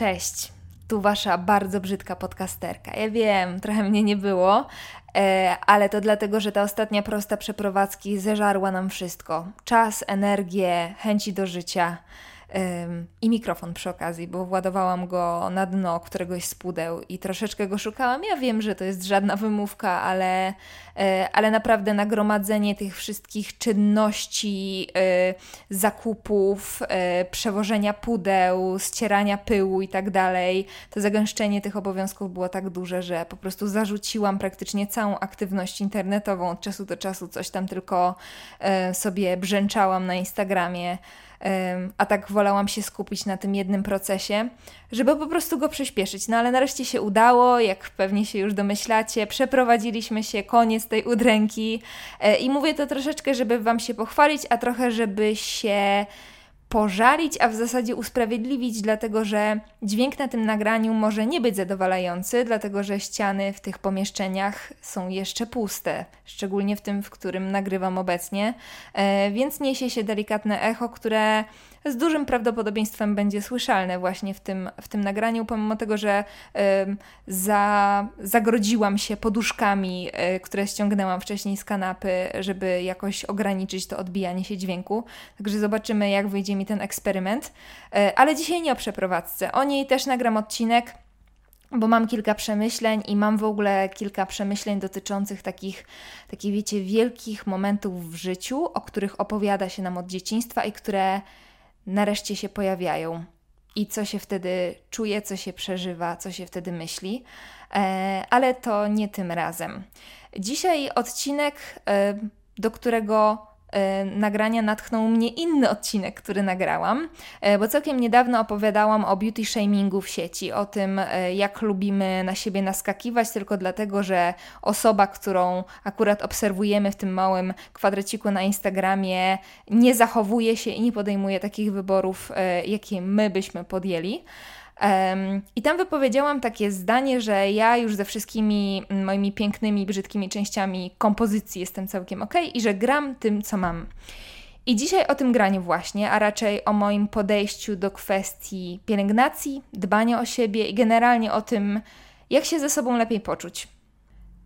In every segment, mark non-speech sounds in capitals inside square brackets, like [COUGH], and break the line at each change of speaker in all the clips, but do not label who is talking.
Cześć, tu wasza bardzo brzydka podcasterka. Ja wiem, trochę mnie nie było, e, ale to dlatego, że ta ostatnia prosta przeprowadzki zeżarła nam wszystko: czas, energię, chęci do życia i mikrofon przy okazji, bo władowałam go na dno któregoś z pudeł i troszeczkę go szukałam. Ja wiem, że to jest żadna wymówka, ale, e, ale naprawdę nagromadzenie tych wszystkich czynności, e, zakupów, e, przewożenia pudeł, ścierania pyłu i tak dalej, to zagęszczenie tych obowiązków było tak duże, że po prostu zarzuciłam praktycznie całą aktywność internetową. Od czasu do czasu coś tam tylko sobie brzęczałam na Instagramie a tak wolałam się skupić na tym jednym procesie, żeby po prostu go przyspieszyć. No ale nareszcie się udało, jak pewnie się już domyślacie, przeprowadziliśmy się, koniec tej udręki e, i mówię to troszeczkę, żeby Wam się pochwalić, a trochę, żeby się pożalić, a w zasadzie usprawiedliwić, dlatego że dźwięk na tym nagraniu może nie być zadowalający, dlatego że ściany w tych pomieszczeniach są jeszcze puste, szczególnie w tym, w którym nagrywam obecnie, e, więc niesie się delikatne echo, które z dużym prawdopodobieństwem będzie słyszalne właśnie w tym, w tym nagraniu, pomimo tego, że y, za, zagrodziłam się poduszkami, y, które ściągnęłam wcześniej z kanapy, żeby jakoś ograniczyć to odbijanie się dźwięku. Także zobaczymy, jak wyjdzie mi ten eksperyment. Y, ale dzisiaj nie o przeprowadzce. O niej też nagram odcinek bo mam kilka przemyśleń i mam w ogóle kilka przemyśleń dotyczących takich, takich, wiecie, wielkich momentów w życiu, o których opowiada się nam od dzieciństwa i które nareszcie się pojawiają i co się wtedy czuje, co się przeżywa, co się wtedy myśli, e, ale to nie tym razem. Dzisiaj odcinek, e, do którego nagrania natchnął mnie inny odcinek, który nagrałam, e, bo całkiem niedawno opowiadałam o beauty shamingu w sieci, o tym, e, jak lubimy na siebie naskakiwać tylko dlatego, że osoba, którą akurat obserwujemy w tym małym kwadraciku na Instagramie, nie zachowuje się i nie podejmuje takich wyborów, jakie my byśmy podjęli. I tam wypowiedziałam takie zdanie, że ja już ze wszystkimi moimi pięknymi, brzydkimi częściami kompozycji jestem całkiem ok i że gram tym, co mam. I dzisiaj o tym graniu właśnie, a raczej o moim podejściu do kwestii pielęgnacji, dbania o siebie i generalnie o tym, jak się ze sobą lepiej poczuć.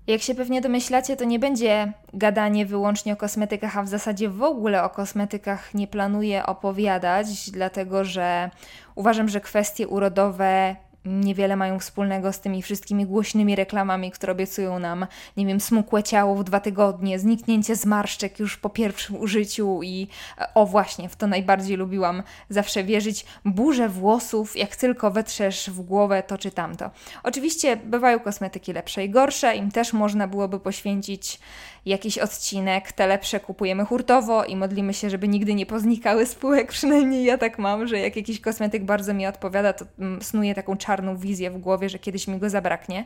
Jak się pewnie domyślacie, to nie będzie gadanie wyłącznie o kosmetykach, a w zasadzie w ogóle o kosmetykach nie planuję opowiadać, dlatego że uważam, że kwestie urodowe niewiele mają wspólnego z tymi wszystkimi głośnymi reklamami, które obiecują nam, nie wiem, smukłe ciało w dwa tygodnie, zniknięcie zmarszczek już po pierwszym użyciu i o właśnie, w to najbardziej lubiłam zawsze wierzyć, burzę włosów, jak tylko wetrzesz w głowę to czy tamto. Oczywiście bywają kosmetyki lepsze i gorsze, im też można byłoby poświęcić jakiś odcinek, te lepsze kupujemy hurtowo i modlimy się, żeby nigdy nie poznikały spółek, [LAUGHS] przynajmniej ja tak mam, że jak jakiś kosmetyk bardzo mi odpowiada, to mm, snuję taką czarną wizję w głowie, że kiedyś mi go zabraknie.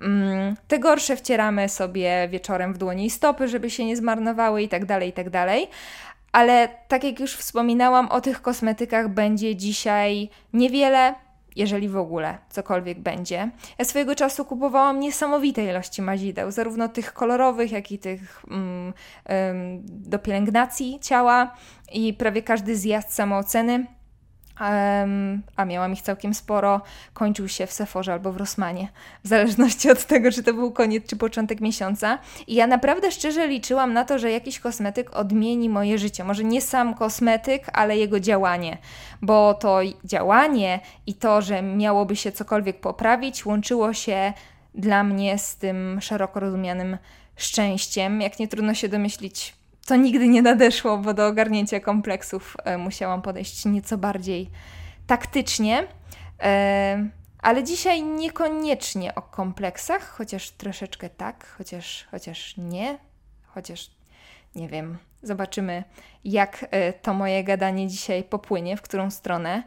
Mm, te gorsze wcieramy sobie wieczorem w dłonie i stopy, żeby się nie zmarnowały i tak dalej, i tak dalej. Ale tak jak już wspominałam, o tych kosmetykach będzie dzisiaj niewiele, jeżeli w ogóle cokolwiek będzie. Ja swojego czasu kupowałam niesamowite ilości mazideł, zarówno tych kolorowych, jak i tych mm, do pielęgnacji ciała i prawie każdy zjazd samooceny a miałam ich całkiem sporo, kończył się w Sephorze albo w Rossmanie, w zależności od tego, czy to był koniec, czy początek miesiąca. I ja naprawdę szczerze liczyłam na to, że jakiś kosmetyk odmieni moje życie. Może nie sam kosmetyk, ale jego działanie, bo to działanie i to, że miałoby się cokolwiek poprawić, łączyło się dla mnie z tym szeroko rozumianym szczęściem. Jak nie trudno się domyślić, to nigdy nie nadeszło, bo do ogarnięcia kompleksów e, musiałam podejść nieco bardziej taktycznie. E, ale dzisiaj niekoniecznie o kompleksach, chociaż troszeczkę tak, chociaż, chociaż nie, chociaż nie wiem. Zobaczymy, jak e, to moje gadanie dzisiaj popłynie, w którą stronę.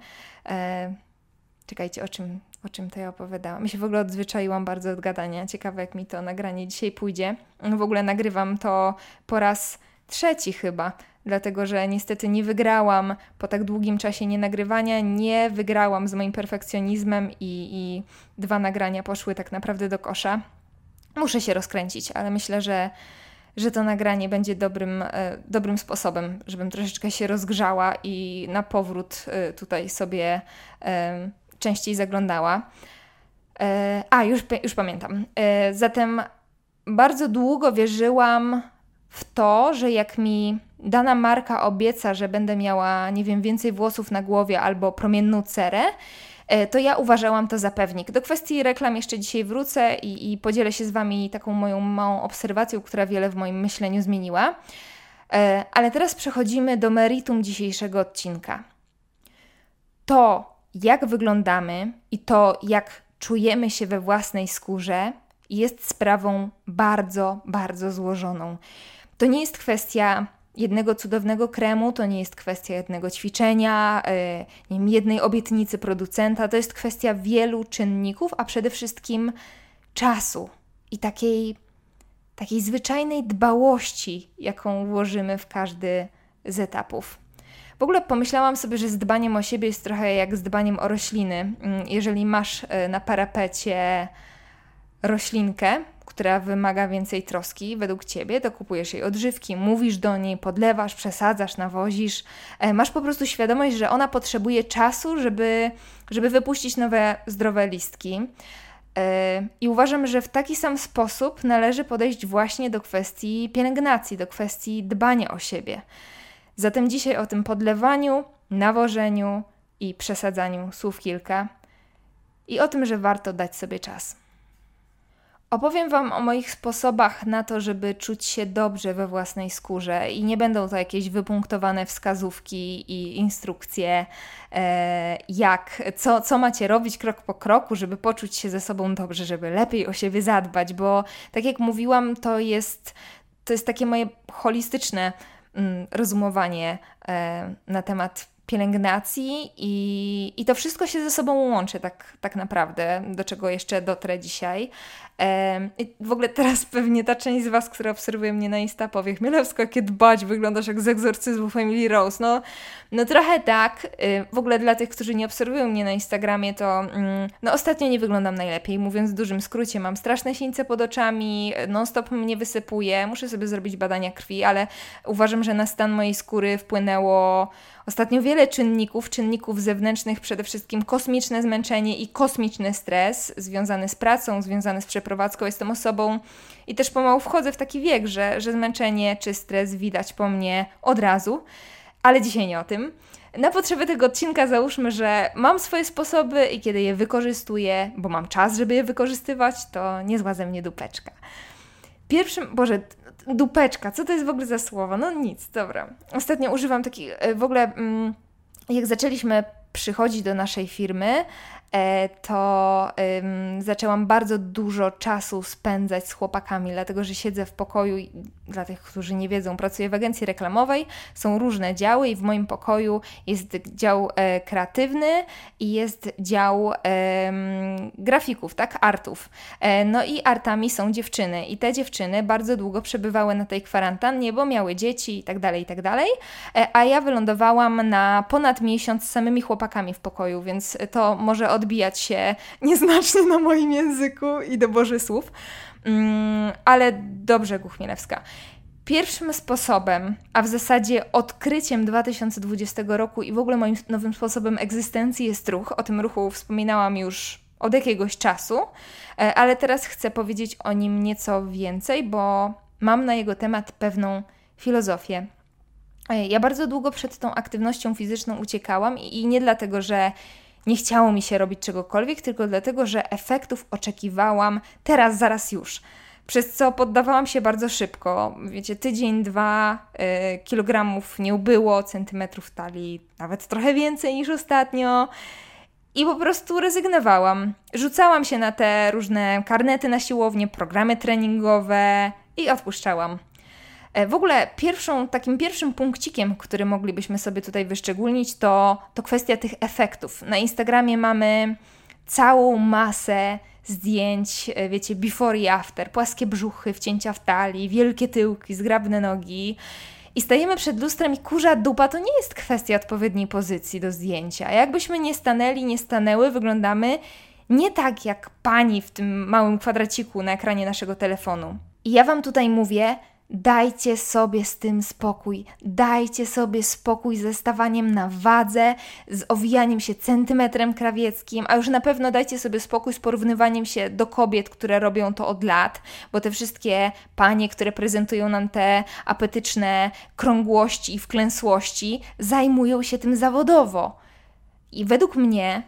Czekajcie, o czym, o czym to ja opowiadałam. Mi się w ogóle odzwyczaiłam bardzo od gadania. Ciekawe, jak mi to nagranie dzisiaj pójdzie. W ogóle nagrywam to po raz trzeci chyba, dlatego że niestety nie wygrałam po tak długim czasie nienagrywania, nie wygrałam z moim perfekcjonizmem i, i dwa nagrania poszły tak naprawdę do kosza. Muszę się rozkręcić, ale myślę, że, że to nagranie będzie dobrym, e, dobrym sposobem, żebym troszeczkę się rozgrzała i na powrót e, tutaj sobie e, częściej zaglądała. A, już, już pamiętam. Zatem bardzo długo wierzyłam w to, że jak mi dana marka obieca, że będę miała, nie wiem, więcej włosów na głowie albo promienną cerę, e, to ja uważałam to za pewnik. Do kwestii reklam jeszcze dzisiaj wrócę i, i podzielę się z Wami taką moją małą obserwacją, która wiele w moim myśleniu zmieniła. E, ale teraz przechodzimy do meritum dzisiejszego odcinka. To, jak wyglądamy i to, jak czujemy się we własnej skórze, jest sprawą bardzo, bardzo złożoną. To nie jest kwestia jednego cudownego kremu, to nie jest kwestia jednego ćwiczenia, yy, nie wiem, jednej obietnicy producenta, to jest kwestia wielu czynników, a przede wszystkim czasu i takiej, takiej zwyczajnej dbałości, jaką włożymy w każdy z etapów. W ogóle pomyślałam sobie, że z dbaniem o siebie jest trochę jak z dbaniem o rośliny. Mm, jeżeli masz y, na parapecie roślinkę, która wymaga więcej troski według ciebie, to kupujesz jej odżywki, mówisz do niej, podlewasz, przesadzasz, nawozisz. E, masz po prostu świadomość, że ona potrzebuje czasu, żeby, żeby wypuścić nowe, zdrowe listki. E, I uważam, że w taki sam sposób należy podejść właśnie do kwestii pielęgnacji, do kwestii dbania o siebie. Zatem dzisiaj o tym podlewaniu, nawożeniu i przesadzaniu słów kilka i o tym, że warto dać sobie czas. Opowiem Wam o moich sposobach na to, żeby czuć się dobrze we własnej skórze i nie będą to jakieś wypunktowane wskazówki i instrukcje, e, jak, co, co macie robić krok po kroku, żeby poczuć się ze sobą dobrze, żeby lepiej o siebie zadbać, bo tak jak mówiłam, to jest, to jest takie moje holistyczne mm, rozumowanie e, na temat pielęgnacji i, i to wszystko się ze sobą łączy tak, tak naprawdę, do czego jeszcze dotrę dzisiaj. I w ogóle teraz [LAUGHS] pewnie ta część z Was, która obserwuje mnie na Insta powie Chmielewska, jakie dbać, wyglądasz jak z egzorcyzmu Family Rose. No, no trochę tak. Y, w ogóle dla tych, którzy nie obserwują mnie na Instagramie, to mm, no ostatnio nie wyglądam najlepiej. Mówiąc w dużym skrócie, mam straszne sińce pod oczami, non-stop mnie wysypuje, muszę sobie zrobić badania krwi, ale uważam, że na stan mojej skóry wpłynęło ostatnio wiele czynników, czynników zewnętrznych, przede wszystkim kosmiczne zmęczenie i kosmiczny stres związany z pracą, związany z przeprowadzką jestem osobą i też pomału wchodzę w taki wiek, że, że zmęczenie czy stres widać po mnie od razu, ale dzisiaj nie o tym. Na potrzeby tego odcinka załóżmy, że mam swoje sposoby i kiedy je wykorzystuję, bo mam czas, żeby je wykorzystywać, to niezła ze mnie dupeczka. Pierwszym, Boże, dupeczka, co to jest w ogóle za słowo? No nic, dobra. Ostatnio używam takich, e, w ogóle mm, jak zaczęliśmy przychodzić do naszej firmy, to ym, zaczęłam bardzo dużo czasu spędzać z chłopakami, dlatego że siedzę w pokoju dla tych, którzy nie wiedzą, pracuję w agencji reklamowej, są różne działy i w moim pokoju jest dział e, kreatywny i jest dział e, grafików, tak, artów. E, no i artami są dziewczyny i te dziewczyny bardzo długo przebywały na tej kwarantannie, bo miały dzieci i tak dalej, i tak dalej, e, a ja wylądowałam na ponad miesiąc z samymi chłopakami w pokoju, więc to może odbijać się nieznacznie na moim języku i doborze słów. Mm, ale dobrze, Guchmielewska. Pierwszym sposobem, a w zasadzie odkryciem 2020 roku i w ogóle moim nowym sposobem egzystencji jest ruch. O tym ruchu wspominałam już od jakiegoś czasu, e, ale teraz chcę powiedzieć o nim nieco więcej, bo mam na jego temat pewną filozofię. E, ja bardzo długo przed tą aktywnością fizyczną uciekałam i nie dlatego, że nie chciało mi się robić czegokolwiek, tylko dlatego, że efektów oczekiwałam teraz, zaraz już. Przez co poddawałam się bardzo szybko. Wiecie, tydzień, dwa, y, kilogramów nie ubyło, centymetrów talii nawet trochę więcej niż ostatnio. I po prostu rezygnowałam. Rzucałam się na te różne karnety na siłownię, programy treningowe i odpuszczałam. E, w ogóle pierwszą, takim pierwszym punkcikiem, który moglibyśmy sobie tutaj wyszczególnić, to, to kwestia tych efektów. Na Instagramie mamy całą masę zdjęć, e, wiecie, before i after, płaskie brzuchy, wcięcia w talii, wielkie tyłki, zgrabne nogi. I stajemy przed lustrem i kurza dupa to nie jest kwestia odpowiedniej pozycji do zdjęcia. Jakbyśmy nie stanęli, nie stanęły, wyglądamy nie tak jak pani w tym małym kwadraciku na ekranie naszego telefonu. I ja Wam tutaj mówię, Dajcie sobie z tym spokój. Dajcie sobie spokój ze stawaniem na wadze, z owijaniem się centymetrem krawieckim, a już na pewno dajcie sobie spokój z porównywaniem się do kobiet, które robią to od lat, bo te wszystkie panie, które prezentują nam te apetyczne krągłości i wklęsłości, zajmują się tym zawodowo. I według mnie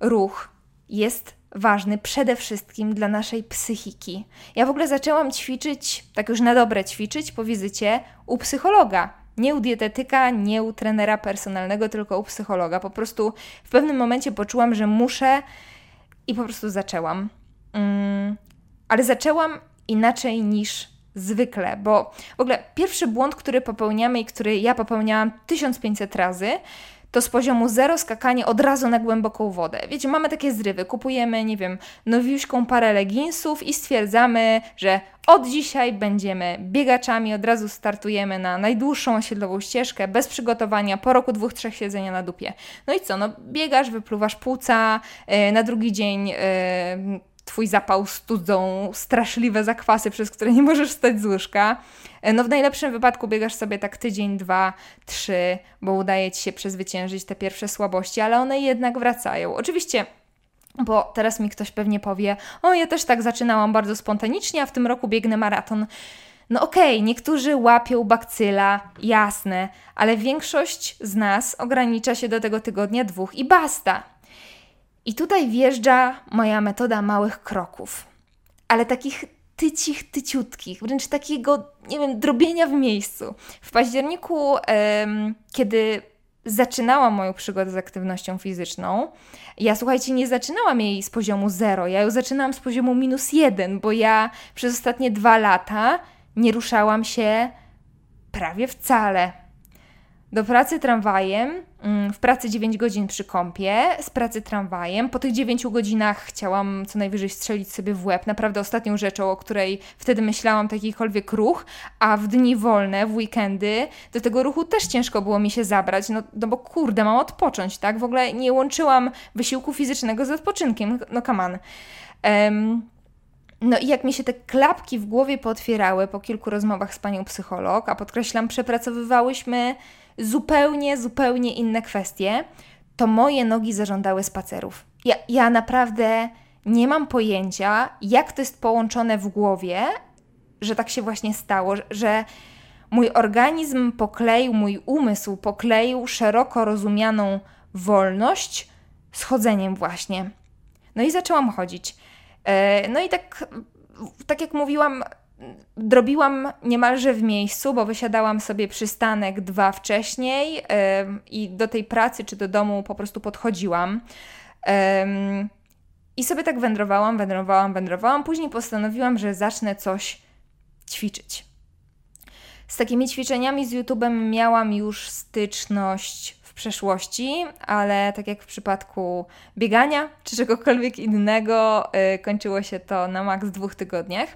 ruch jest ważny przede wszystkim dla naszej psychiki. Ja w ogóle zaczęłam ćwiczyć, tak już na dobre ćwiczyć po wizycie u psychologa. Nie u dietetyka, nie u trenera personalnego, tylko u psychologa. Po prostu w pewnym momencie poczułam, że muszę i po prostu zaczęłam. Mm, ale zaczęłam inaczej niż zwykle, bo w ogóle pierwszy błąd, który popełniamy i który ja popełniałam 1500 razy, to z poziomu zero skakanie od razu na głęboką wodę. Wiecie, mamy takie zrywy, kupujemy, nie wiem, nowiuśką parę leginsów i stwierdzamy, że od dzisiaj będziemy biegaczami, od razu startujemy na najdłuższą osiedlową ścieżkę, bez przygotowania, po roku dwóch, trzech siedzenia na dupie. No i co, no biegasz, wypluwasz płuca, yy, na drugi dzień... Yy, twój zapał studzą straszliwe zakwasy, przez które nie możesz stać z łóżka. E, no w najlepszym wypadku biegasz sobie tak tydzień, dwa, trzy, bo udaje ci się przezwyciężyć te pierwsze słabości, ale one jednak wracają. Oczywiście bo teraz mi ktoś pewnie powie: O, ja też tak zaczynałam bardzo spontanicznie, a w tym roku biegnę maraton. No okej, okay, niektórzy łapią bakcyla, jasne, ale większość z nas ogranicza się do tego tygodnia dwóch i basta. I tutaj wjeżdża moja metoda małych kroków, ale takich tycich, tyciutkich, wręcz takiego, nie wiem, drobienia w miejscu. W październiku, kiedy zaczynałam moją przygodę z aktywnością fizyczną, ja słuchajcie, nie zaczynałam jej z poziomu zero, ja ją zaczynałam z poziomu minus jeden, bo ja przez ostatnie dwa lata nie ruszałam się prawie wcale. Do pracy tramwajem, w pracy 9 godzin przy kąpie, z pracy tramwajem. Po tych 9 godzinach chciałam co najwyżej strzelić sobie w łeb. Naprawdę ostatnią rzeczą, o której wtedy myślałam, takikolwiek ruch, a w dni wolne, w weekendy, do tego ruchu też ciężko było mi się zabrać, no, no bo kurde, mam odpocząć, tak? W ogóle nie łączyłam wysiłku fizycznego z odpoczynkiem, no. Um, no i jak mi się te klapki w głowie potwierały po kilku rozmowach z panią psycholog, a podkreślam, przepracowywałyśmy zupełnie, zupełnie inne kwestie, to moje nogi zażądały spacerów. Ja, ja naprawdę nie mam pojęcia, jak to jest połączone w głowie, że tak się właśnie stało, że mój organizm pokleił, mój umysł pokleił szeroko rozumianą wolność z chodzeniem właśnie. No i zaczęłam chodzić. E, no i tak, tak jak mówiłam, drobiłam niemalże w miejscu, bo wysiadałam sobie przystanek dwa wcześniej yy, i do tej pracy czy do domu po prostu podchodziłam. Yy, I sobie tak wędrowałam, wędrowałam, wędrowałam. Później postanowiłam, że zacznę coś ćwiczyć. Z takimi ćwiczeniami z YouTube'em miałam już styczność w przeszłości, ale tak jak w przypadku biegania czy czegokolwiek innego, yy, kończyło się to na maks dwóch tygodniach.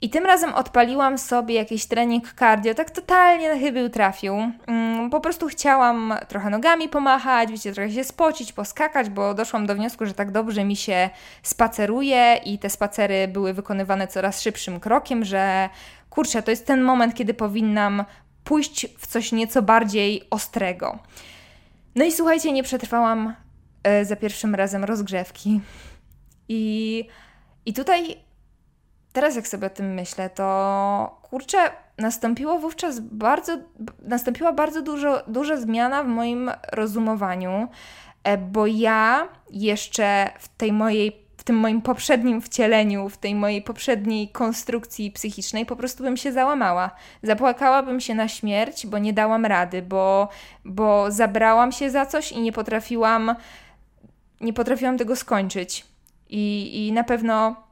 I tym razem odpaliłam sobie jakiś trening cardio, tak totalnie na chybił trafił. Mm, po prostu chciałam trochę nogami pomachać, wiecie, trochę się spocić, poskakać, bo doszłam do wniosku, że tak dobrze mi się spaceruje i te spacery były wykonywane coraz szybszym krokiem, że kurczę, to jest ten moment, kiedy powinnam pójść w coś nieco bardziej ostrego. No i słuchajcie, nie przetrwałam e, za pierwszym razem rozgrzewki. I, i tutaj teraz jak sobie o tym myślę, to kurczę, nastąpiło wówczas bardzo, nastąpiła bardzo dużo, duża zmiana w moim rozumowaniu, e, bo ja jeszcze w tej mojej w tym moim poprzednim wcieleniu, w tej mojej poprzedniej konstrukcji psychicznej po prostu bym się załamała. Zapłakałabym się na śmierć, bo nie dałam rady, bo, bo zabrałam się za coś i nie potrafiłam nie potrafiłam tego skończyć. I, i na pewno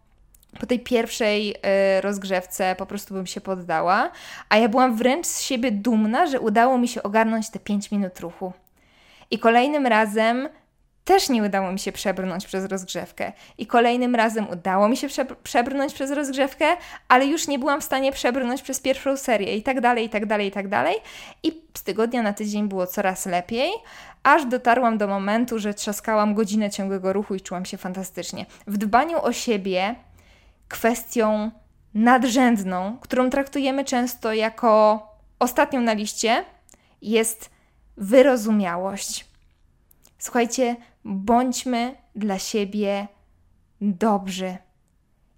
po tej pierwszej y, rozgrzewce po prostu bym się poddała, a ja byłam wręcz z siebie dumna, że udało mi się ogarnąć te 5 minut ruchu. I kolejnym razem też nie udało mi się przebrnąć przez rozgrzewkę. I kolejnym razem udało mi się przebrnąć przez rozgrzewkę, ale już nie byłam w stanie przebrnąć przez pierwszą serię i tak dalej, i tak dalej, i tak dalej. I z tygodnia na tydzień było coraz lepiej, aż dotarłam do momentu, że trzaskałam godzinę ciągłego ruchu i czułam się fantastycznie. W dbaniu o siebie kwestią nadrzędną, którą traktujemy często jako ostatnią na liście, jest wyrozumiałość. Słuchajcie, bądźmy dla siebie dobrzy.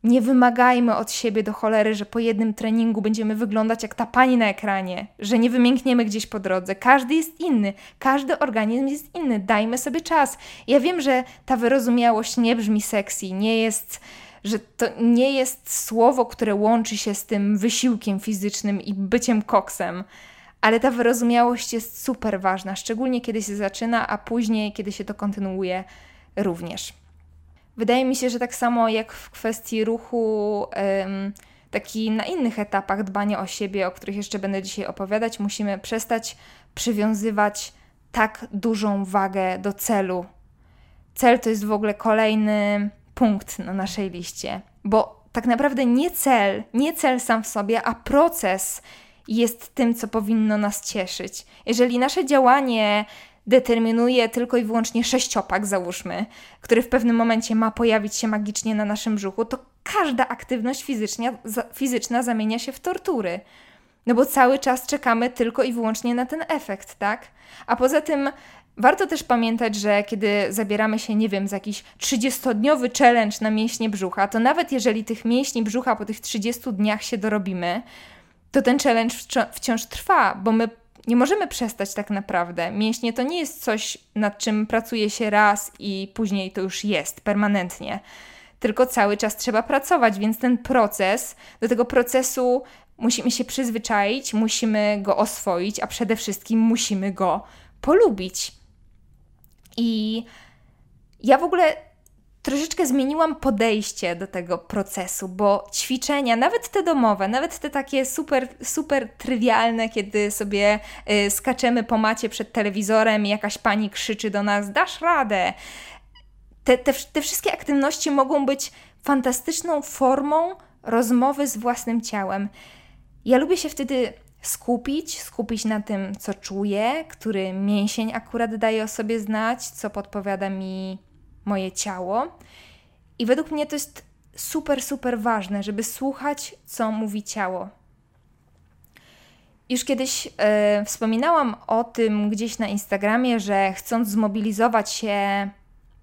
Nie wymagajmy od siebie do cholery, że po jednym treningu będziemy wyglądać jak ta pani na ekranie, że nie wymiękniemy gdzieś po drodze. Każdy jest inny, każdy organizm jest inny. Dajmy sobie czas. Ja wiem, że ta wyrozumiałość nie brzmi sexy, nie jest, że to nie jest słowo, które łączy się z tym wysiłkiem fizycznym i byciem koksem. Ale ta wyrozumiałość jest super ważna, szczególnie kiedy się zaczyna, a później, kiedy się to kontynuuje, również. Wydaje mi się, że tak samo jak w kwestii ruchu, taki na innych etapach dbania o siebie, o których jeszcze będę dzisiaj opowiadać, musimy przestać przywiązywać tak dużą wagę do celu. Cel to jest w ogóle kolejny punkt na naszej liście, bo tak naprawdę nie cel, nie cel sam w sobie, a proces jest tym, co powinno nas cieszyć. Jeżeli nasze działanie determinuje tylko i wyłącznie sześciopak, załóżmy, który w pewnym momencie ma pojawić się magicznie na naszym brzuchu, to każda aktywność fizyczna, fizyczna zamienia się w tortury. No bo cały czas czekamy tylko i wyłącznie na ten efekt, tak? A poza tym warto też pamiętać, że kiedy zabieramy się, nie wiem, za jakiś 30-dniowy challenge na mięśnie brzucha, to nawet jeżeli tych mięśni brzucha po tych 30 dniach się dorobimy, to ten challenge wciąż trwa, bo my nie możemy przestać tak naprawdę. Mięśnie to nie jest coś, nad czym pracuje się raz i później to już jest permanentnie. Tylko cały czas trzeba pracować, więc ten proces, do tego procesu musimy się przyzwyczaić, musimy go oswoić, a przede wszystkim musimy go polubić. I ja w ogóle troszeczkę zmieniłam podejście do tego procesu, bo ćwiczenia, nawet te domowe, nawet te takie super, super trywialne, kiedy sobie y, skaczemy po macie przed telewizorem i jakaś pani krzyczy do nas: dasz radę. Te, te, te wszystkie aktywności mogą być fantastyczną formą rozmowy z własnym ciałem. Ja lubię się wtedy skupić, skupić na tym, co czuję, który mięsień akurat daje o sobie znać, co podpowiada mi moje ciało. I według mnie to jest super, super ważne, żeby słuchać, co mówi ciało. Już kiedyś e, wspominałam o tym gdzieś na Instagramie, że chcąc zmobilizować się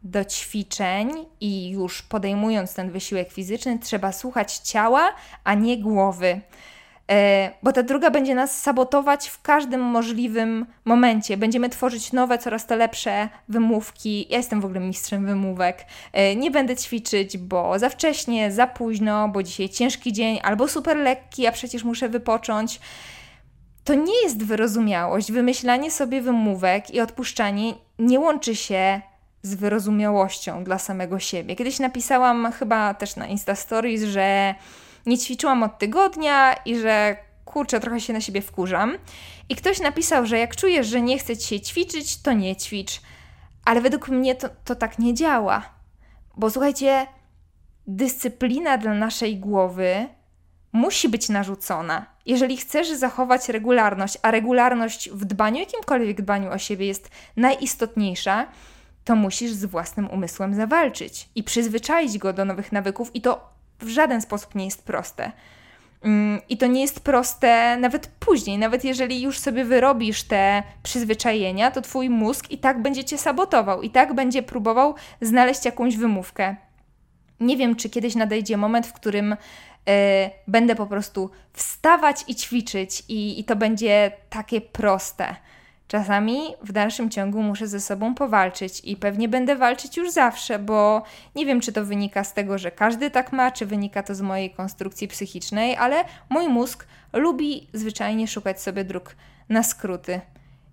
do ćwiczeń i już podejmując ten wysiłek fizyczny, trzeba słuchać ciała, a nie głowy. E, bo ta druga będzie nas sabotować w każdym możliwym momencie. Będziemy tworzyć nowe, coraz to lepsze wymówki. Ja jestem w ogóle mistrzem wymówek. E, nie będę ćwiczyć, bo za wcześnie, za późno, bo dzisiaj ciężki dzień, albo super lekki, a przecież muszę wypocząć. To nie jest wyrozumiałość. Wymyślanie sobie wymówek i odpuszczanie nie łączy się z wyrozumiałością dla samego siebie. Kiedyś napisałam chyba też na Insta Stories, że nie ćwiczyłam od tygodnia i że kurczę, trochę się na siebie wkurzam. I ktoś napisał, że jak czujesz, że nie chce ci się ćwiczyć, to nie ćwicz. Ale według mnie to, to tak nie działa. Bo słuchajcie, dyscyplina dla naszej głowy musi być narzucona. Jeżeli chcesz zachować regularność, a regularność w dbaniu, jakimkolwiek dbaniu o siebie jest najistotniejsza, to musisz z własnym umysłem zawalczyć i przyzwyczaić go do nowych nawyków i to w żaden sposób nie jest proste. Mm, I to nie jest proste nawet później, nawet jeżeli już sobie wyrobisz te przyzwyczajenia, to twój mózg i tak będzie cię sabotował, i tak będzie próbował znaleźć jakąś wymówkę. Nie wiem, czy kiedyś nadejdzie moment, w którym y, będę po prostu wstawać i ćwiczyć, i, i to będzie takie proste. Czasami w dalszym ciągu muszę ze sobą powalczyć i pewnie będę walczyć już zawsze, bo nie wiem, czy to wynika z tego, że każdy tak ma, czy wynika to z mojej konstrukcji psychicznej, ale mój mózg lubi zwyczajnie szukać sobie dróg na skróty.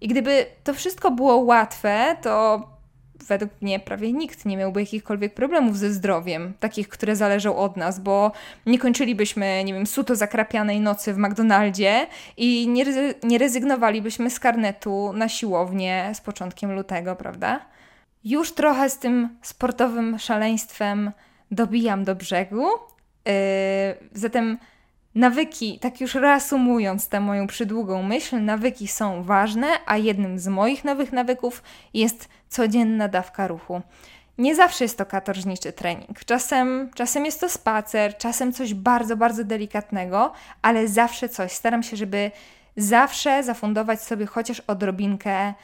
I gdyby to wszystko było łatwe, to według mnie prawie nikt nie miałby jakichkolwiek problemów ze zdrowiem, takich, które zależą od nas, bo nie kończylibyśmy, nie wiem, suto zakrapianej nocy w McDonaldzie i nie, nie rezygnowalibyśmy z karnetu na siłownię z początkiem lutego, prawda? Już trochę z tym sportowym szaleństwem dobijam do brzegu. Yy, zatem Nawyki, tak już reasumując tę moją przydługą myśl, nawyki są ważne, a jednym z moich nowych nawyków jest codzienna dawka ruchu. nie zawsze jest to katorżniczy trening. Czasem, czasem jest to spacer, czasem coś bardzo, bardzo delikatnego, ale zawsze coś. Staram się, żeby zawsze zafundować sobie chociaż odrobinkę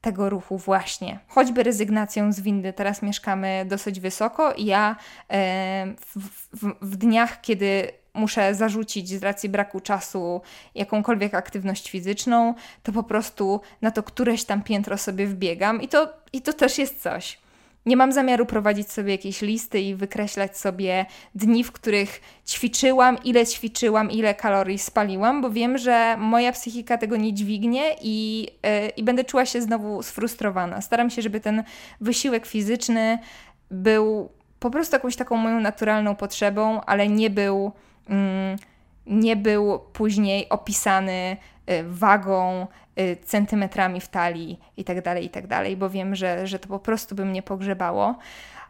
tego ruchu właśnie. Choćby rezygnacją z windy. Teraz mieszkamy dosyć wysoko i ja e, w, w, w dniach, kiedy muszę zarzucić z racji braku czasu jakąkolwiek aktywność fizyczną, to po prostu na to któreś tam piętro sobie wbiegam i to, i to też jest coś. Nie mam zamiaru prowadzić sobie jakiejś listy i wykreślać sobie dni, w których ćwiczyłam, ile ćwiczyłam, ile kalorii spaliłam, bo wiem, że moja psychika tego nie dźwignie i, yy, i będę czuła się znowu sfrustrowana. Staram się, żeby ten wysiłek fizyczny był po prostu jakąś taką moją naturalną potrzebą, ale nie był, nie był później opisany y, wagą, Y, centymetrami w talii i tak dalej, i tak bo wiem, że, że to po prostu by mnie pogrzebało.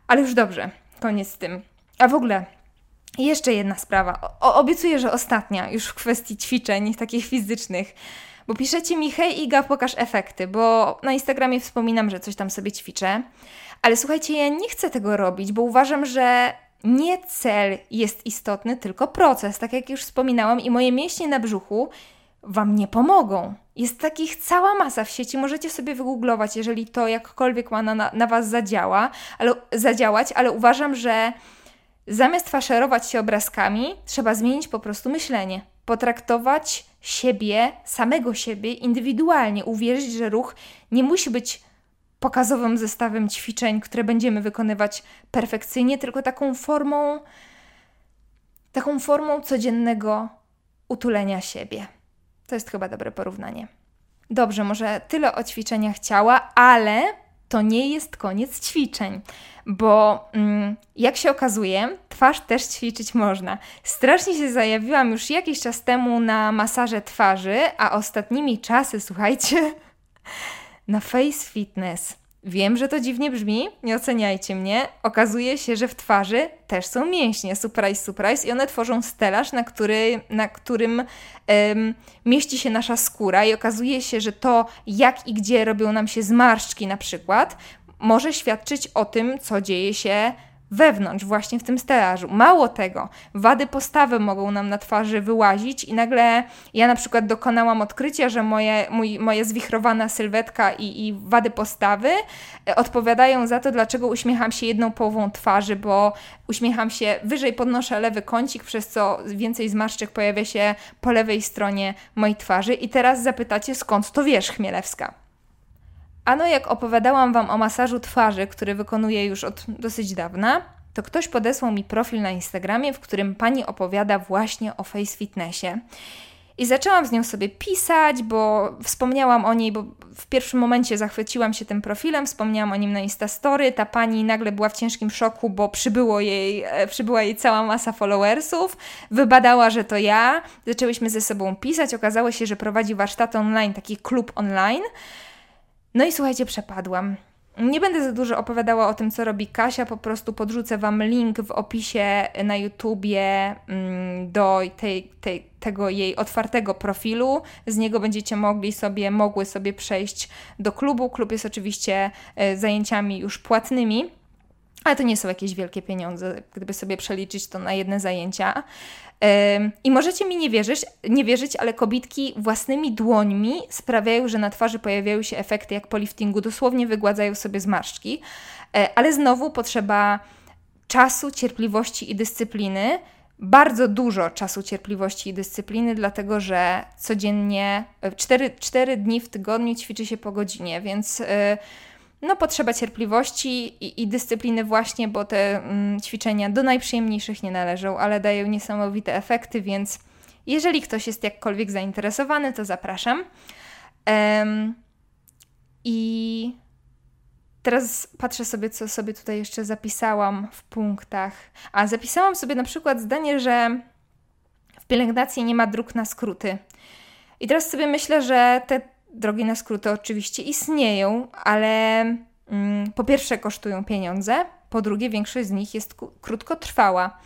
Ale już dobrze, koniec z tym. A w ogóle, jeszcze jedna sprawa. O, obiecuję, że ostatnia, już w kwestii ćwiczeń takich fizycznych. Bo piszecie mi, hej Iga, pokaż efekty, bo na Instagramie wspominam, że coś tam sobie ćwiczę. Ale słuchajcie, ja nie chcę tego robić, bo uważam, że nie cel jest istotny, tylko proces. Tak jak już wspominałam, i moje mięśnie na brzuchu Wam nie pomogą. Jest takich cała masa w sieci, możecie sobie wygooglować, jeżeli to jakkolwiek ma na, na Was zadziała, ale, zadziałać, ale uważam, że zamiast faszerować się obrazkami, trzeba zmienić po prostu myślenie. Potraktować siebie, samego siebie indywidualnie, uwierzyć, że ruch nie musi być pokazowym zestawem ćwiczeń, które będziemy wykonywać perfekcyjnie, tylko taką formą, taką formą codziennego utulenia siebie. To jest chyba dobre porównanie. Dobrze, może tyle o ćwiczeniach ciała, ale to nie jest koniec ćwiczeń, bo mm, jak się okazuje, twarz też ćwiczyć można. Strasznie się zajawiłam już jakiś czas temu na masaże twarzy, a ostatnimi czasy, słuchajcie, [LAUGHS] na face fitness. Wiem, że to dziwnie brzmi, nie oceniajcie mnie. Okazuje się, że w twarzy też są mięśnie, surprise, surprise, i one tworzą stelaż, na, który, na którym um, mieści się nasza skóra, i okazuje się, że to, jak i gdzie robią nam się zmarszczki, na przykład, może świadczyć o tym, co dzieje się wewnątrz, właśnie w tym stelażu. Mało tego, wady postawy mogą nam na twarzy wyłazić i nagle ja na przykład dokonałam odkrycia, że moje, mój, moja zwichrowana sylwetka i, i wady postawy e, odpowiadają za to, dlaczego uśmiecham się jedną połową twarzy, bo uśmiecham się wyżej, podnoszę lewy kącik, przez co więcej zmarszczek pojawia się po lewej stronie mojej twarzy. I teraz zapytacie, skąd to wiesz, Chmielewska? Ano, jak opowiadałam Wam o masażu twarzy, który wykonuję już od dosyć dawna, to ktoś podesłał mi profil na Instagramie, w którym pani opowiada właśnie o face fitnessie. I zaczęłam z nią sobie pisać, bo wspomniałam o niej, bo w pierwszym momencie zachwyciłam się tym profilem, wspomniałam o nim na Instastory. Ta pani nagle była w ciężkim szoku, bo przybyło jej, e, przybyła jej cała masa followersów. Wybadała, że to ja. Zaczęłyśmy ze sobą pisać. Okazało się, że prowadzi warsztat online, taki klub online. No i słuchajcie, przepadłam. Nie będę za dużo opowiadała o tym, co robi Kasia, po prostu podrzucę Wam link w opisie na YouTubie mm, do tej, tej, tego jej otwartego profilu. Z niego będziecie mogli sobie, mogły sobie przejść do klubu. Klub jest oczywiście e, zajęciami już płatnymi. Ale to nie są jakieś wielkie pieniądze, gdyby sobie przeliczyć to na jedne zajęcia. I możecie mi nie wierzyć, nie wierzyć, ale kobitki własnymi dłońmi sprawiają, że na twarzy pojawiają się efekty jak po liftingu, dosłownie wygładzają sobie zmarszczki, e, ale znowu potrzeba czasu, cierpliwości i dyscypliny. Bardzo dużo czasu, cierpliwości i dyscypliny, dlatego że codziennie 4, e, 4 dni w tygodniu ćwiczy się po godzinie, więc. No, potrzeba cierpliwości i, i dyscypliny właśnie, bo te mm, ćwiczenia do najprzyjemniejszych nie należą, ale dają niesamowite efekty, więc jeżeli ktoś jest jakkolwiek zainteresowany, to zapraszam. Um, I teraz patrzę sobie, co sobie tutaj jeszcze zapisałam w punktach. A zapisałam sobie na przykład zdanie, że w pielęgnacji nie ma dróg na skróty. I teraz sobie myślę, że te drogi na skróty oczywiście istnieją, ale mm, po pierwsze kosztują pieniądze, po drugie większość z nich jest krótkotrwała.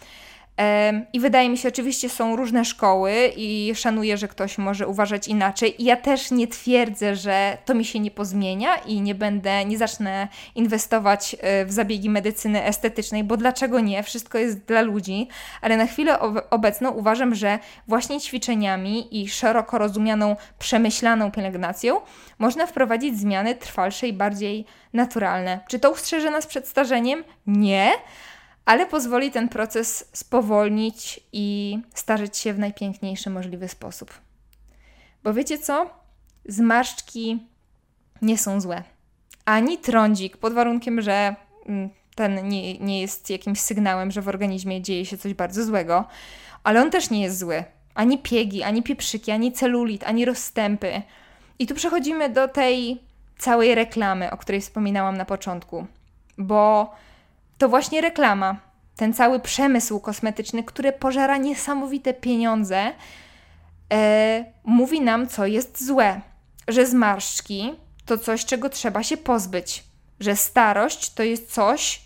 I wydaje mi się, oczywiście są różne szkoły i szanuję, że ktoś może uważać inaczej. I ja też nie twierdzę, że to mi się nie pozmienia i nie będę, nie zacznę inwestować e, w zabiegi medycyny estetycznej, bo dlaczego nie? Wszystko jest dla ludzi, ale na chwilę obecną uważam, że właśnie ćwiczeniami i szeroko rozumianą, przemyślaną pielęgnacją można wprowadzić zmiany trwalsze i bardziej naturalne. Czy to ustrzeże nas przed starzeniem? Nie ale pozwoli ten proces spowolnić i starzyć się w najpiękniejszy możliwy sposób. Bo wiecie co? Zmarszczki nie są złe. Ani trądzik, pod warunkiem, że mm, ten nie, nie jest jakimś sygnałem, że w organizmie dzieje się coś bardzo złego, ale on też nie jest zły. Ani piegi, ani pieprzyki, ani celulit, ani rozstępy. I tu przechodzimy do tej całej reklamy, o której wspominałam na początku, bo to właśnie reklama, ten cały przemysł kosmetyczny, który pożera niesamowite pieniądze, e, mówi nam, co jest złe. Że zmarszczki to coś, czego trzeba się pozbyć, że starość to jest coś,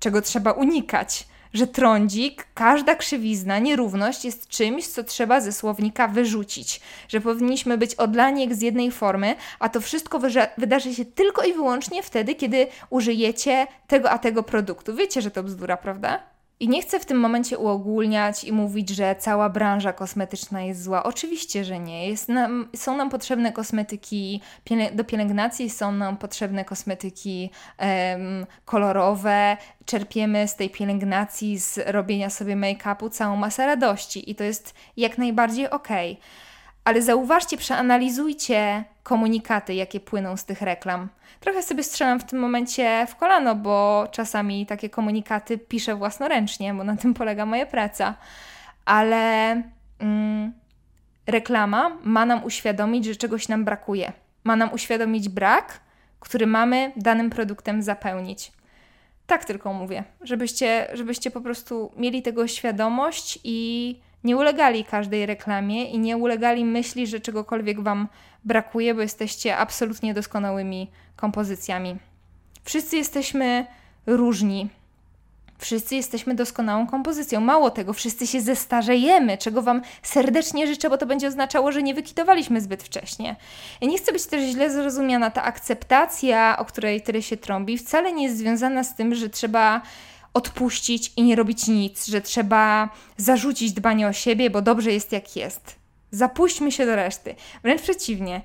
czego trzeba unikać, że trądzik, każda krzywizna, nierówność jest czymś, co trzeba ze słownika wyrzucić, że powinniśmy być odlani jak z jednej formy, a to wszystko wydarzy się tylko i wyłącznie wtedy, kiedy użyjecie tego a tego produktu. Wiecie, że to bzdura, prawda? I nie chcę w tym momencie uogólniać i mówić, że cała branża kosmetyczna jest zła. Oczywiście, że nie. Jest nam, są nam potrzebne kosmetyki do pielęgnacji, są nam potrzebne kosmetyki um, kolorowe. Czerpiemy z tej pielęgnacji, z robienia sobie make-upu całą masę radości i to jest jak najbardziej okej. Okay. Ale zauważcie, przeanalizujcie komunikaty, jakie płyną z tych reklam. Trochę sobie strzelam w tym momencie w kolano, bo czasami takie komunikaty piszę własnoręcznie, bo na tym polega moja praca. Ale mm, reklama ma nam uświadomić, że czegoś nam brakuje. Ma nam uświadomić brak, który mamy danym produktem zapełnić. Tak tylko mówię, żebyście, żebyście po prostu mieli tego świadomość i nie ulegali każdej reklamie i nie ulegali myśli, że czegokolwiek Wam brakuje, bo jesteście absolutnie doskonałymi kompozycjami. Wszyscy jesteśmy różni. Wszyscy jesteśmy doskonałą kompozycją. Mało tego, wszyscy się zestarzejemy, czego Wam serdecznie życzę, bo to będzie oznaczało, że nie wykitowaliśmy zbyt wcześnie. Ja nie chcę być też źle zrozumiana. Ta akceptacja, o której tyle się trąbi, wcale nie jest związana z tym, że trzeba odpuścić i nie robić nic, że trzeba zarzucić dbanie o siebie, bo dobrze jest jak jest. Zapuśćmy się do reszty. Wręcz przeciwnie.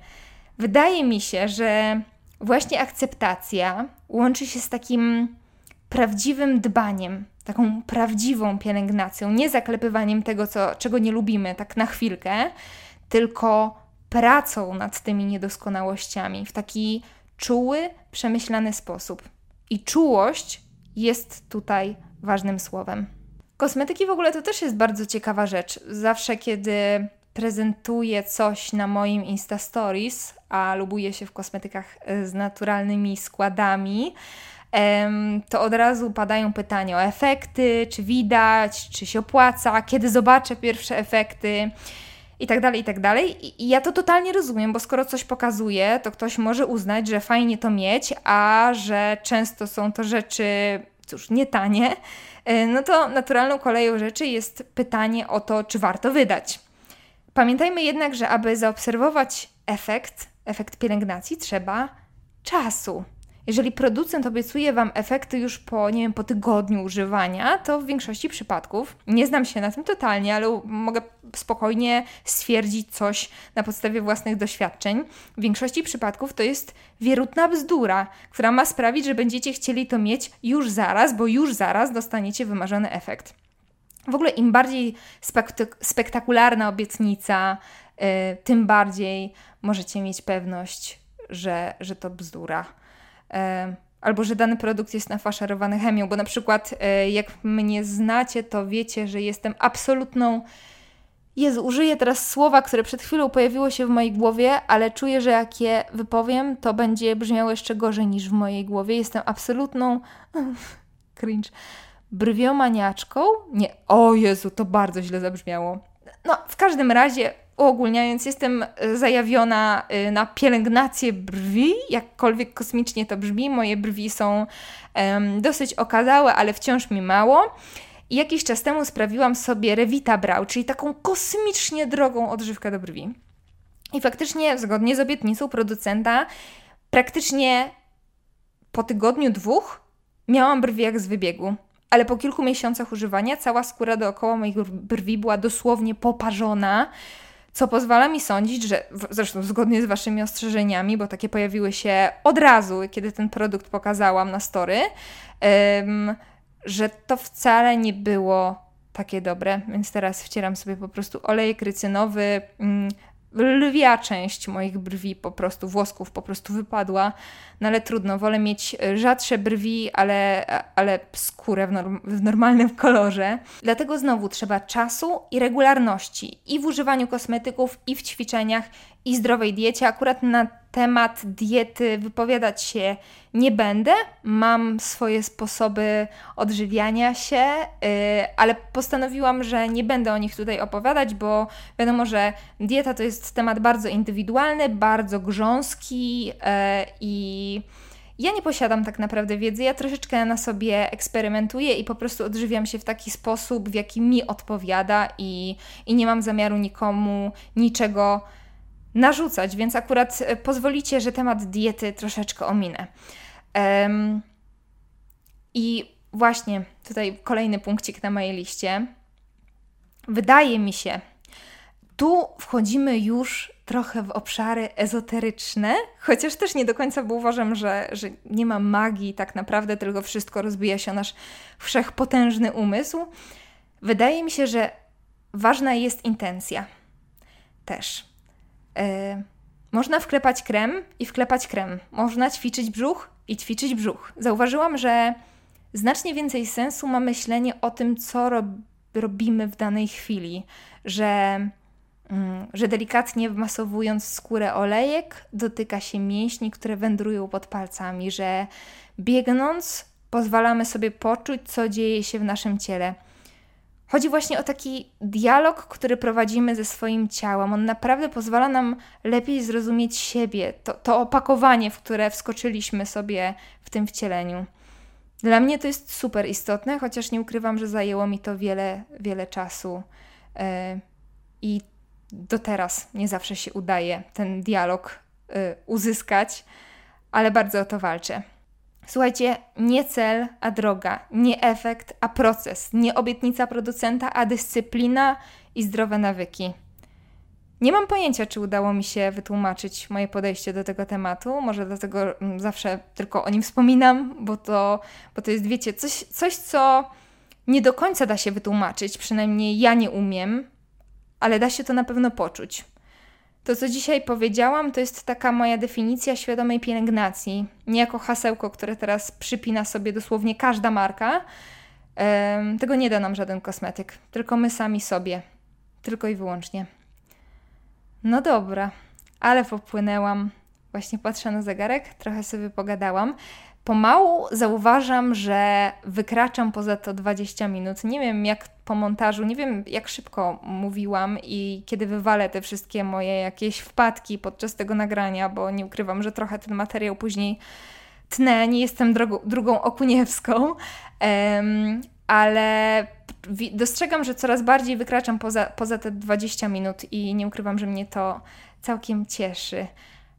Wydaje mi się, że właśnie akceptacja łączy się z takim prawdziwym dbaniem, taką prawdziwą pielęgnacją, nie zaklepywaniem tego, co, czego nie lubimy, tak na chwilkę, tylko pracą nad tymi niedoskonałościami w taki czuły, przemyślany sposób. I czułość jest tutaj ważnym słowem. Kosmetyki w ogóle to też jest bardzo ciekawa rzecz. Zawsze, kiedy prezentuję coś na moim Insta Stories, a lubuję się w kosmetykach e, z naturalnymi składami, to od razu padają pytania o efekty, czy widać, czy się opłaca, kiedy zobaczę pierwsze efekty i tak dalej, i tak dalej. I ja to totalnie rozumiem, bo skoro coś pokazuje, to ktoś może uznać, że fajnie to mieć, a że często są to rzeczy, cóż, nie tanie, e, no to naturalną koleją rzeczy jest pytanie o to, czy warto wydać. Pamiętajmy jednak, że aby zaobserwować efekt, efekt pielęgnacji, trzeba czasu. Jeżeli producent obiecuje Wam efekty już po, nie wiem, po tygodniu używania, to w większości przypadków, nie znam się na tym totalnie, ale mogę spokojnie stwierdzić coś na podstawie własnych doświadczeń. W większości przypadków to jest wierutna bzdura, która ma sprawić, że będziecie chcieli to mieć już zaraz, bo już zaraz dostaniecie wymarzony efekt. W ogóle im bardziej spektak spektakularna obietnica, yy, tym bardziej możecie mieć pewność, że, że to bzdura. Yy, albo że dany produkt jest nafaszerowany chemią, bo na przykład yy, jak mnie znacie, to wiecie, że jestem absolutną Jezu, użyję teraz słowa, które przed chwilą pojawiło się w mojej głowie, ale czuję, że jak je wypowiem, to będzie brzmiało jeszcze gorzej niż w mojej głowie. Jestem absolutną [LAUGHS] cringe brwiomaniaczką? Nie, o Jezu, to bardzo źle zabrzmiało. No, w każdym razie, uogólniając, jestem e, zajawiona e, na pielęgnację brwi, jakkolwiek kosmicznie to brzmi. Moje brwi są um, dosyć okazałe, ale wciąż mi mało. I jakiś czas temu sprawiłam sobie Revita Brow, czyli taką kosmicznie drogą odżywkę do brwi. I faktycznie, zgodnie z obietnicą producenta, praktycznie po tygodniu, dwóch miałam brwi jak z wybiegu. Ale po kilku miesiącach używania cała skóra dookoła moich brwi była dosłownie poparzona, co pozwala mi sądzić, że zresztą zgodnie z Waszymi ostrzeżeniami, bo takie pojawiły się od razu, kiedy ten produkt pokazałam na story, um, że to wcale nie było takie dobre, więc teraz wcieram sobie po prostu olejek rycynowy, um, lwia część moich brwi po prostu, włosków po prostu wypadła, no ale trudno, wolę mieć e, rzadsze brwi, ale, ale skórę w, norm w normalnym kolorze. Dlatego znowu trzeba czasu i regularności i w używaniu kosmetyków, i w ćwiczeniach, i zdrowej diecie. Akurat na temat diety wypowiadać się nie będę. Mam swoje sposoby odżywiania się, yy, ale postanowiłam, że nie będę o nich tutaj opowiadać, bo wiadomo, że dieta to jest temat bardzo indywidualny, bardzo grząski yy, i ja nie posiadam tak naprawdę wiedzy, ja troszeczkę na sobie eksperymentuję i po prostu odżywiam się w taki sposób, w jaki mi odpowiada i, i nie mam zamiaru nikomu niczego narzucać, więc akurat e, pozwolicie, że temat diety troszeczkę ominę. Um, I właśnie tutaj kolejny punkcik na mojej liście. Wydaje mi się, tu wchodzimy już trochę w obszary ezoteryczne, chociaż też nie do końca, bo uważam, że, że nie ma magii tak naprawdę, tylko wszystko rozbija się o nasz wszechpotężny umysł. Wydaje mi się, że ważna jest intencja też. Yy, można wklepać krem i wklepać krem. Można ćwiczyć brzuch i ćwiczyć brzuch. Zauważyłam, że znacznie więcej sensu ma myślenie o tym, co rob robimy w danej chwili, że, yy, że delikatnie wmasowując skórę olejek, dotyka się mięśni, które wędrują pod palcami, że biegnąc pozwalamy sobie poczuć, co dzieje się w naszym ciele Chodzi właśnie o taki dialog, który prowadzimy ze swoim ciałem. On naprawdę pozwala nam lepiej zrozumieć siebie, to, to opakowanie, w które wskoczyliśmy sobie w tym wcieleniu. Dla mnie to jest super istotne, chociaż nie ukrywam, że zajęło mi to wiele, wiele czasu. Yy, I do teraz nie zawsze się udaje ten dialog yy, uzyskać, ale bardzo o to walczę. Słuchajcie, nie cel, a droga, nie efekt, a proces, nie obietnica producenta, a dyscyplina i zdrowe nawyki. Nie mam pojęcia, czy udało mi się wytłumaczyć moje podejście do tego tematu. Może dlatego mm, zawsze tylko o nim wspominam, bo to, bo to jest, wiecie, coś, coś, co nie do końca da się wytłumaczyć, przynajmniej ja nie umiem, ale da się to na pewno poczuć. To, co dzisiaj powiedziałam, to jest taka moja definicja świadomej pielęgnacji. Nie jako hasełko, które teraz przypina sobie dosłownie każda marka. Ehm, tego nie da nam żaden kosmetyk, tylko my sami sobie. Tylko i wyłącznie. No dobra, ale popłynęłam. Właśnie patrzę na zegarek, trochę sobie pogadałam pomału zauważam, że wykraczam poza to 20 minut. Nie wiem jak po montażu, nie wiem jak szybko mówiłam i kiedy wywalę te wszystkie moje jakieś wpadki podczas tego nagrania, bo nie ukrywam, że trochę ten materiał później tnę. Nie jestem drogą, drugą Okuniewską, um, ale dostrzegam, że coraz bardziej wykraczam poza, poza te 20 minut i nie ukrywam, że mnie to całkiem cieszy.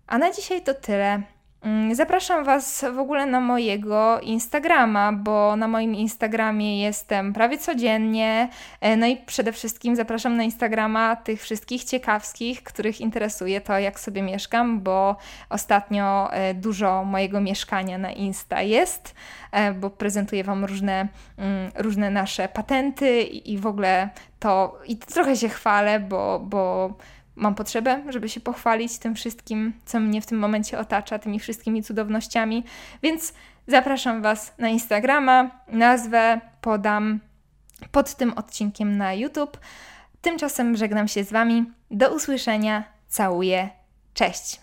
A na dzisiaj to tyle. Mm, zapraszam Was w ogóle na mojego Instagrama, bo na moim Instagramie jestem prawie codziennie. E, no i przede wszystkim zapraszam na Instagrama tych wszystkich ciekawskich, których interesuje to, jak sobie mieszkam, bo ostatnio e, dużo mojego mieszkania na Insta jest, e, bo prezentuję Wam różne, mm, różne nasze patenty i w ogóle to. I trochę się chwalę, bo. bo mam potrzebę, żeby się pochwalić tym wszystkim, co mnie w tym momencie otacza, tymi wszystkimi cudownościami. Więc zapraszam Was na Instagrama. Nazwę podam pod tym odcinkiem na YouTube. Tymczasem żegnam się z Wami. Do usłyszenia. Całuję. Cześć.